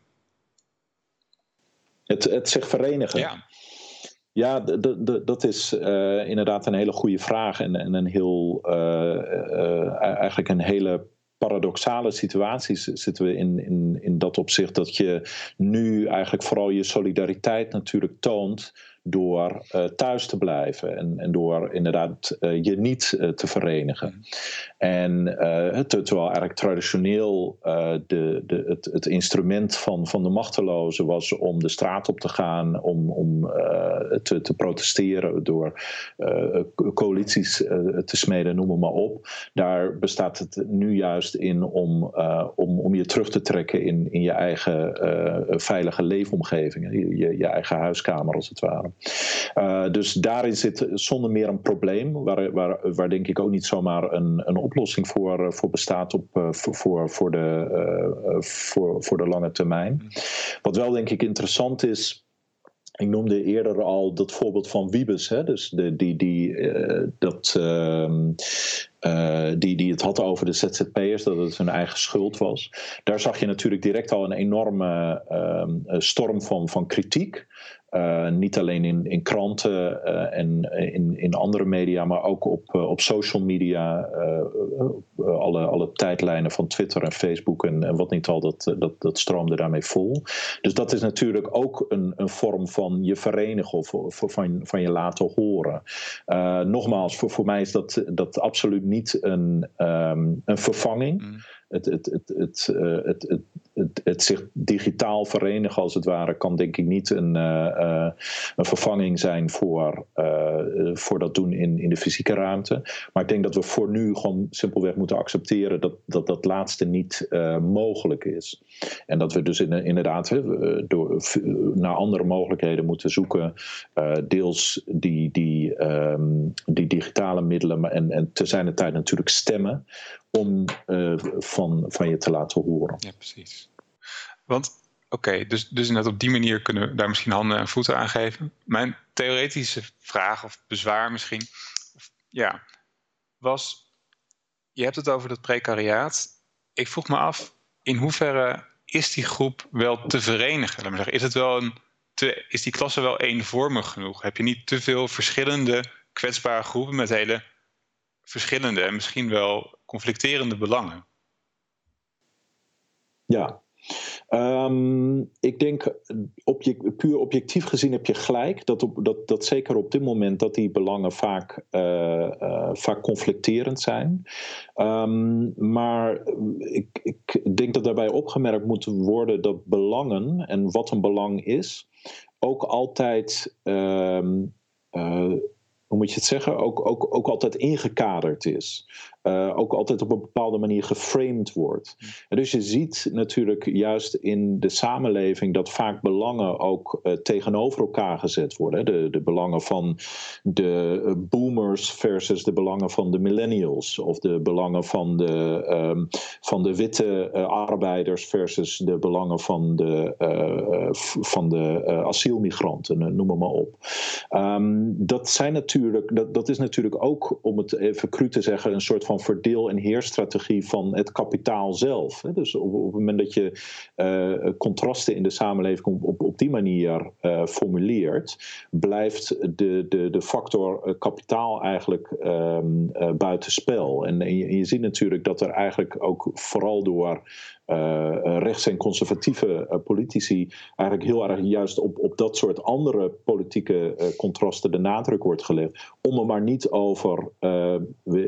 Het, het zich verenigen? Ja. Ja, dat is uh, inderdaad een hele goede vraag en, en een heel, uh, eigenlijk een hele paradoxale situaties zitten we in, in, in dat opzicht dat je nu eigenlijk vooral je solidariteit natuurlijk toont door uh, thuis te blijven en, en door inderdaad uh, je niet uh, te verenigen. Mm. En terwijl eigenlijk traditioneel de, de, het, het, instrument van, van de machtelozen was om de straat op te gaan, om, om te, te protesteren door coalities te smeden, noem maar op. Daar bestaat het nu juist in om, om, om je terug te trekken in, in je eigen veilige leefomgeving, je, je eigen huiskamer als het ware. Uh, dus daarin zit zonder meer een probleem, waar, waar, waar denk ik ook niet zomaar een, een oplossing voor, voor bestaat op, uh, voor, voor, de, uh, voor, voor de lange termijn. Wat wel denk ik interessant is. Ik noemde eerder al dat voorbeeld van Wiebes, hè? Dus de, die, die, dat, uh, die, die het had over de ZZP'ers, dat het hun eigen schuld was. Daar zag je natuurlijk direct al een enorme uh, storm van, van kritiek. Uh, niet alleen in, in kranten uh, en in, in andere media, maar ook op, uh, op social media. alle, alle tijdlijnen van Twitter en Facebook en, en wat niet al, dat, dat, dat stroomde daarmee vol. Dus dat is natuurlijk ook een, een vorm van je verenigen of, of van, van je laten horen. nogmaals, voor, voor mij is dat, dat absoluut niet een, um, een vervanging. Mm het, het, het, het, het, het, het, het, zich digitaal verenigen, als het ware, kan denk ik niet een, uh, een vervanging zijn voor, voor dat doen in, in de fysieke ruimte. Maar ik denk dat we voor nu gewoon simpelweg moeten accepteren dat dat, dat laatste niet mogelijk is. En dat we dus in, inderdaad door, naar andere mogelijkheden moeten zoeken. deels die, die, um, die digitale middelen en, en te zijn de tijd natuurlijk stemmen om uh, van, van je te laten horen. Ja, precies. Want, oké, dus, dus net op die manier kunnen we daar misschien handen en voeten aan geven. Mijn theoretische vraag of bezwaar misschien, of, ja, was, je hebt het over dat precariaat. Ik vroeg me af, in hoeverre is die groep wel te verenigen? Laat maar zeggen, is, het wel een is die klasse wel eenvormig genoeg? Heb je niet te veel verschillende kwetsbare groepen met hele verschillende en misschien wel conflicterende belangen. Ja, um, ik denk object, puur objectief gezien heb je gelijk dat, dat, dat zeker op dit moment dat die belangen vaak, uh, uh, vaak conflicterend zijn. Um, maar ik, ik denk dat daarbij opgemerkt moet worden dat belangen en wat een belang is, ook altijd. Um, uh, hoe moet je het zeggen, ook, ook, ook altijd ingekaderd is. Uh, ook altijd op een bepaalde manier geframed wordt. En dus je ziet natuurlijk juist in de samenleving dat vaak belangen ook uh, tegenover elkaar gezet worden. De, de belangen van de eh, boomers versus de belangen van de millennials. Of de belangen van de, um, van de witte uh, arbeiders versus de belangen van de, van de asielmigranten, noem maar op. Um, dat, zijn natuurlijk, dat, dat is natuurlijk ook, om het even cru te zeggen, een soort van van verdeel- en heerstrategie van het kapitaal zelf. Dus op, het moment dat je uh, contrasten in de samenleving op, op, die manier uh, formuleert, blijft de, de, de factor kapitaal eigenlijk um, buitenspel. En, en je, en je ziet natuurlijk dat er eigenlijk ook vooral door rechts- en conservatieve uh, politici eigenlijk heel erg juist op, op dat soort andere politieke contrasten de nadruk wordt gelegd. Om er maar niet over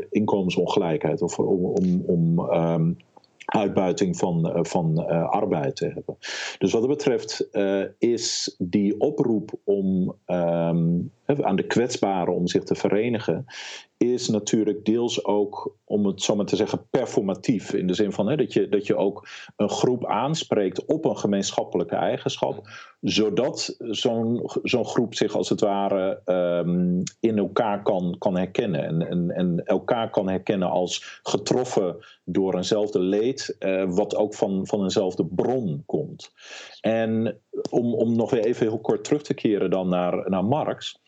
inkomensongelijkheid of om, om, om um, uitbuiting van, van arbeid te hebben. Dus wat dat betreft is die oproep om um, aan de kwetsbaren om zich te verenigen, is natuurlijk deels ook, om het zo maar te zeggen, performatief. In de zin van hè, dat, je, dat je ook een groep aanspreekt op een gemeenschappelijke eigenschap, zodat zo'n zo'n groep zich als het ware um, in elkaar kan, kan herkennen. En, en, en elkaar kan herkennen als getroffen door eenzelfde leed, uh, wat ook van, van eenzelfde bron komt. En om, om nog weer even heel kort terug te keren dan naar, naar Marx.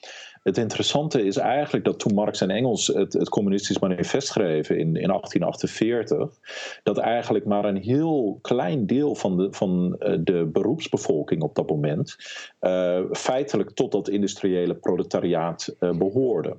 Het interessante is eigenlijk dat toen Marx en Engels het, het communistisch manifest schreven in, in 1848, dat eigenlijk maar een heel klein deel van de, van eh, de beroepsbevolking op dat moment uh, feitelijk tot dat industriële proletariaat uh, behoorde.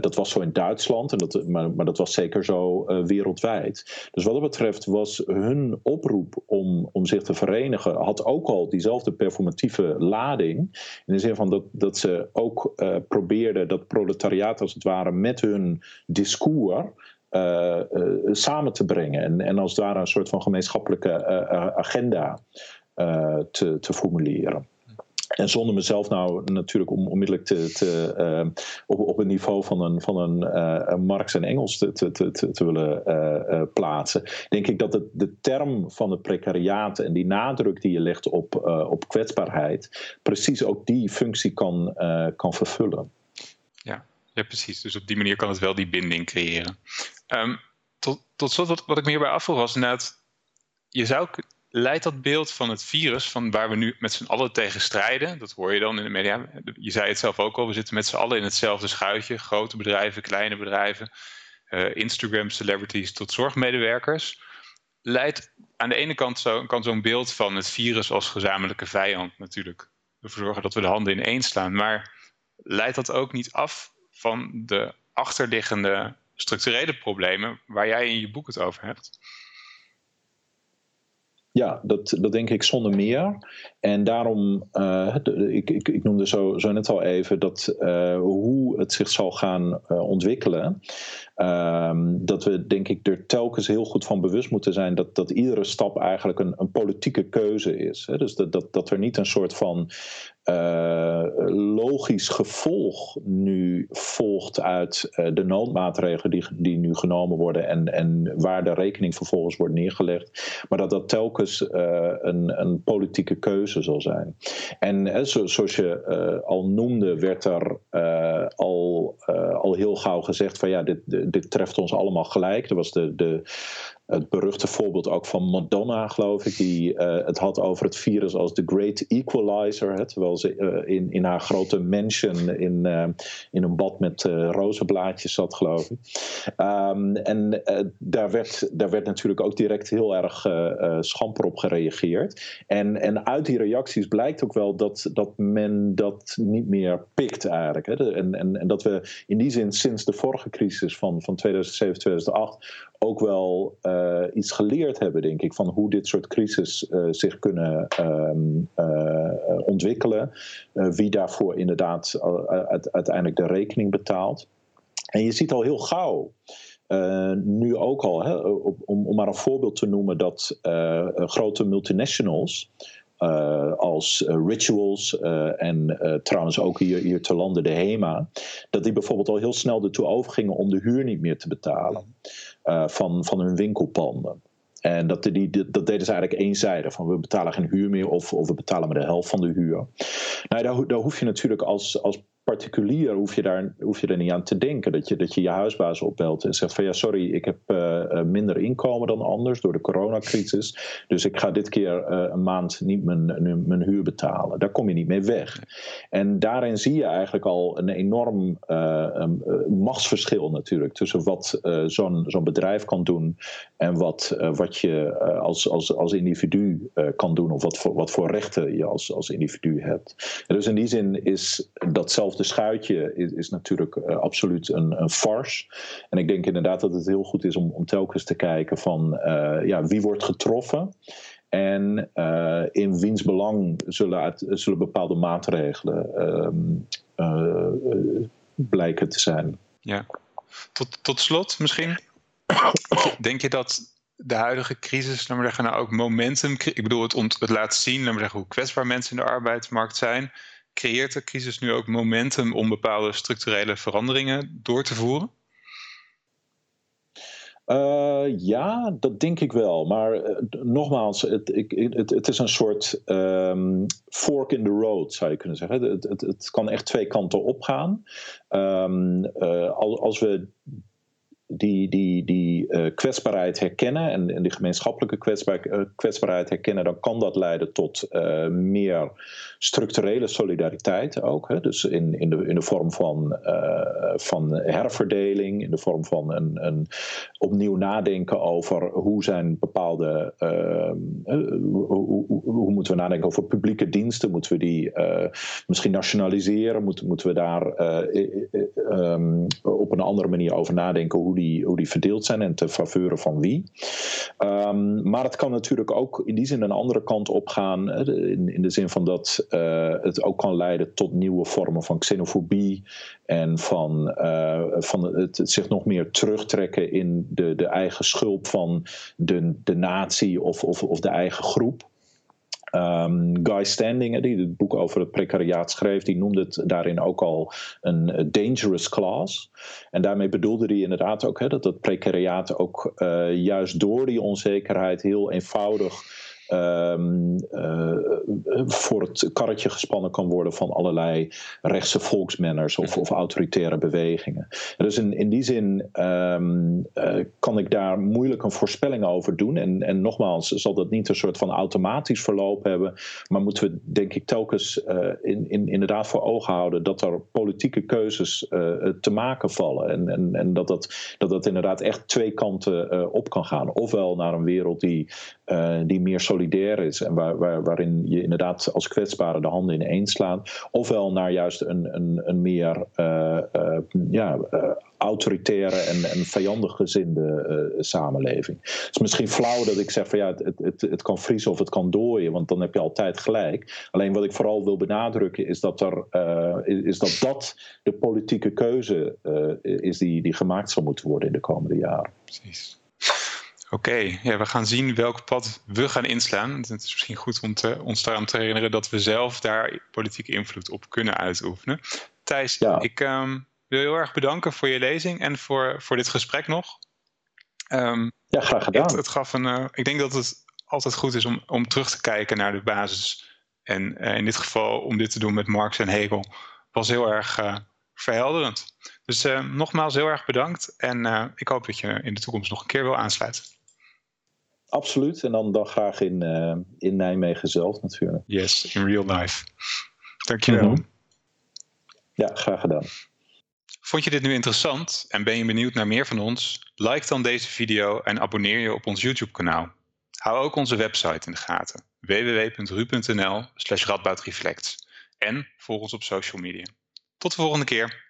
Dat was zo in Duitsland, en dat, maar, maar dat was zeker zo wereldwijd. Dus wat dat betreft was hun oproep om, om zich te verenigen, had ook al diezelfde performatieve lading. In de zin van dat, dat ze ook probeerden dat proletariaat als het ware met hun discours. Uh, uh, samen te brengen en, en als ware een soort van gemeenschappelijke uh, agenda te, te formuleren. En zonder mezelf nou natuurlijk om onmiddellijk te, te, uh, op, op het niveau van een, van een, uh, Marx en Engels te, te, te, te willen uh, plaatsen, denk ik dat het, de term van het precariaat en die nadruk die je legt op, op kwetsbaarheid, precies ook die functie kan, kan vervullen. Ja. ja, precies. Dus op die manier kan het wel die binding creëren. Um, tot, tot slot, wat, wat ik me hierbij afvroeg was inderdaad, je zou leidt dat beeld van het virus, van waar we nu met z'n allen tegen strijden, dat hoor je dan in de media. Je zei het zelf ook al, we zitten met z'n allen in hetzelfde schuitje. Grote bedrijven, kleine bedrijven, uh, Instagram celebrities tot zorgmedewerkers. Leidt aan de ene kant zo, kan zo'n beeld van het virus als gezamenlijke vijand natuurlijk ervoor zorgen dat we de handen ineen slaan. Maar leidt dat ook niet af van de achterliggende structurele problemen waar jij in je boek het over hebt? Ja, dat, dat denk ik zonder meer. En daarom, uh, ik, ik, ik noemde zo, zo net al even dat uh, hoe het zich zal gaan uh, ontwikkelen. Ehm, dat we denk ik er telkens heel goed van bewust moeten zijn dat, dat iedere stap eigenlijk een, een politieke keuze is. Hè? Dus dat, dat, dat er niet een soort van uh, logisch gevolg nu volgt uit uh, de noodmaatregelen die, die nu genomen worden en, en waar de rekening vervolgens wordt neergelegd, maar dat dat telkens uh, een, een politieke keuze zal zijn. En zo, zoals je al noemde, werd er al, al heel gauw gezegd van ja, dit, dit treft ons allemaal gelijk. Er was de, de het beruchte voorbeeld ook van Madonna, geloof ik, die uh, het had over het virus als the great equalizer. Hè, terwijl ze uh, in, in haar grote mansion in, uh, in een bad met rozenblaadjes zat, geloof ik. Um, en daar, werd, daar werd natuurlijk ook direct heel erg schamper op gereageerd. En, en uit die reacties blijkt ook wel dat, dat men dat niet meer pikt eigenlijk. Hè. En, en, en dat we in die zin sinds de vorige crisis van, van 2007, 2008 ook wel iets geleerd hebben, denk ik, van hoe dit soort crisis uh, zich kunnen um, uh, ontwikkelen. wie daarvoor inderdaad uiteindelijk de rekening betaalt. En je ziet al heel gauw. nu ook al, hè, om, om, maar een voorbeeld te noemen, dat grote multinationals als rituals en trouwens ook hier, hier te landen de HEMA, dat die bijvoorbeeld al heel snel ertoe overgingen om de huur niet meer te betalen van, van hun winkelpanden. En dat, dat deden ze eigenlijk eenzijdig. Van we betalen geen huur meer of, of we betalen maar de helft van de huur. Nou, daar, daar hoef je natuurlijk als, als particulier hoef je, daar, hoef je er niet aan te denken. Dat je dat je, je huisbaas opbelt en zegt van ja, sorry, ik heb uh, minder inkomen dan anders door de coronacrisis. Dus ik ga dit keer uh, een maand niet mijn, mijn huur betalen. Daar kom je niet mee weg. En daarin zie je eigenlijk al een enorm um, machtsverschil natuurlijk. Tussen wat zo'n zo'n bedrijf kan doen en wat, wat je als, als, als individu kan doen. Of wat voor, wat voor rechten je als, als individu hebt. En dus in die zin is datzelfde de schuitje is, natuurlijk uh, absoluut een, een farce. En ik denk inderdaad dat het heel goed is om, om telkens te kijken van uh, ja, wie wordt getroffen. En uh, in wiens belang zullen, zullen bepaalde maatregelen um, blijken te zijn. Ja. Tot, tot slot misschien. Denk je dat de huidige crisis, laten we zeggen, nou ook momentum. Ik bedoel, het, ont, het laat zien, laten we zeggen, hoe kwetsbaar mensen in de arbeidsmarkt zijn creëert de crisis nu ook momentum om bepaalde structurele veranderingen door te voeren? Uh, ja, dat denk ik wel. Maar uh, nogmaals, het, ik, het, het, is een soort um, fork in the road, zou je kunnen zeggen. Het, het, kan echt twee kanten opgaan. Um, uh, als, als we die, die, die uh, kwetsbaarheid herkennen en, en die gemeenschappelijke uh, kwetsbaarheid herkennen, dan kan dat leiden tot uh, meer structurele solidariteit ook. Hè? Dus in, in, de, in de vorm van, van herverdeling, in de vorm van een, een opnieuw nadenken over hoe zijn bepaalde, hoe, hoe, hoe, moeten we nadenken over publieke diensten, moeten we die misschien nationaliseren, moeten, moeten we daar um, op een andere manier over nadenken hoe die, hoe die verdeeld zijn en te faveuren van wie. Um, maar het kan natuurlijk ook in die zin een andere kant op gaan. In, in de zin van dat uh, het ook kan leiden tot nieuwe vormen van xenofobie. En van, uh, van het, het, zich nog meer terugtrekken in de, de eigen schulp van de, de natie of, of, of de eigen groep. Um, Guy Standing, die het boek over het precariaat schreef, die noemde het daarin ook al een dangerous class. En daarmee bedoelde hij inderdaad ook dat het precariaat ook uh, juist door die onzekerheid heel eenvoudig um, uh, voor het karretje gespannen kan worden van allerlei rechtse volksmenners of, of autoritaire bewegingen. Dus in, in die zin um, uh, kan ik daar moeilijk een voorspelling over doen. En, en nogmaals, zal dat niet een soort van automatisch verloop hebben, maar moeten we denk ik telkens uh, in, in, inderdaad voor ogen houden dat er politieke keuzes te maken vallen. En, en, en dat, dat, dat dat inderdaad echt twee kanten op kan gaan. Ofwel naar een wereld die, die meer solidair is en waar, waar, waarin je inderdaad als kwetsbare de handen ineen slaat, ofwel naar juist een, een, een meer uh, uh, ja, autoritaire en, en vijandig gezinde samenleving. Het is misschien flauw dat ik zeg van ja, het, het, het kan vriezen of het kan dooien, want dan heb je altijd gelijk. Alleen wat ik vooral wil benadrukken is dat er, is dat, dat de politieke keuze is die, die gemaakt zal moeten worden in de komende jaren. Precies. Oké, ja, we gaan zien welk pad we gaan inslaan. Het is misschien goed om te, ons daaraan te herinneren dat we zelf daar politieke invloed op kunnen uitoefenen. Thijs, ja. ik um, wil heel erg bedanken voor je lezing en voor, voor dit gesprek nog. Um, ja, graag gedaan. Het, het gaf een, uh, ik denk dat het altijd goed is om, om terug te kijken naar de basis. En uh, in dit geval om dit te doen met Marx en Hegel was heel erg uh, verhelderend. Dus nogmaals heel erg bedankt en ik hoop dat je in de toekomst nog een keer wil aansluiten. Absoluut. En dan, dan graag in, uh, in Nijmegen zelf natuurlijk. Yes, in real life. Dankjewel. Mm -hmm. Ja, graag gedaan. Vond je dit nu interessant en ben je benieuwd naar meer van ons? Like dan deze video en abonneer je op ons YouTube kanaal. Hou ook onze website in de gaten. www.ru.nl radboutreflects En volg ons op social media. Tot de volgende keer.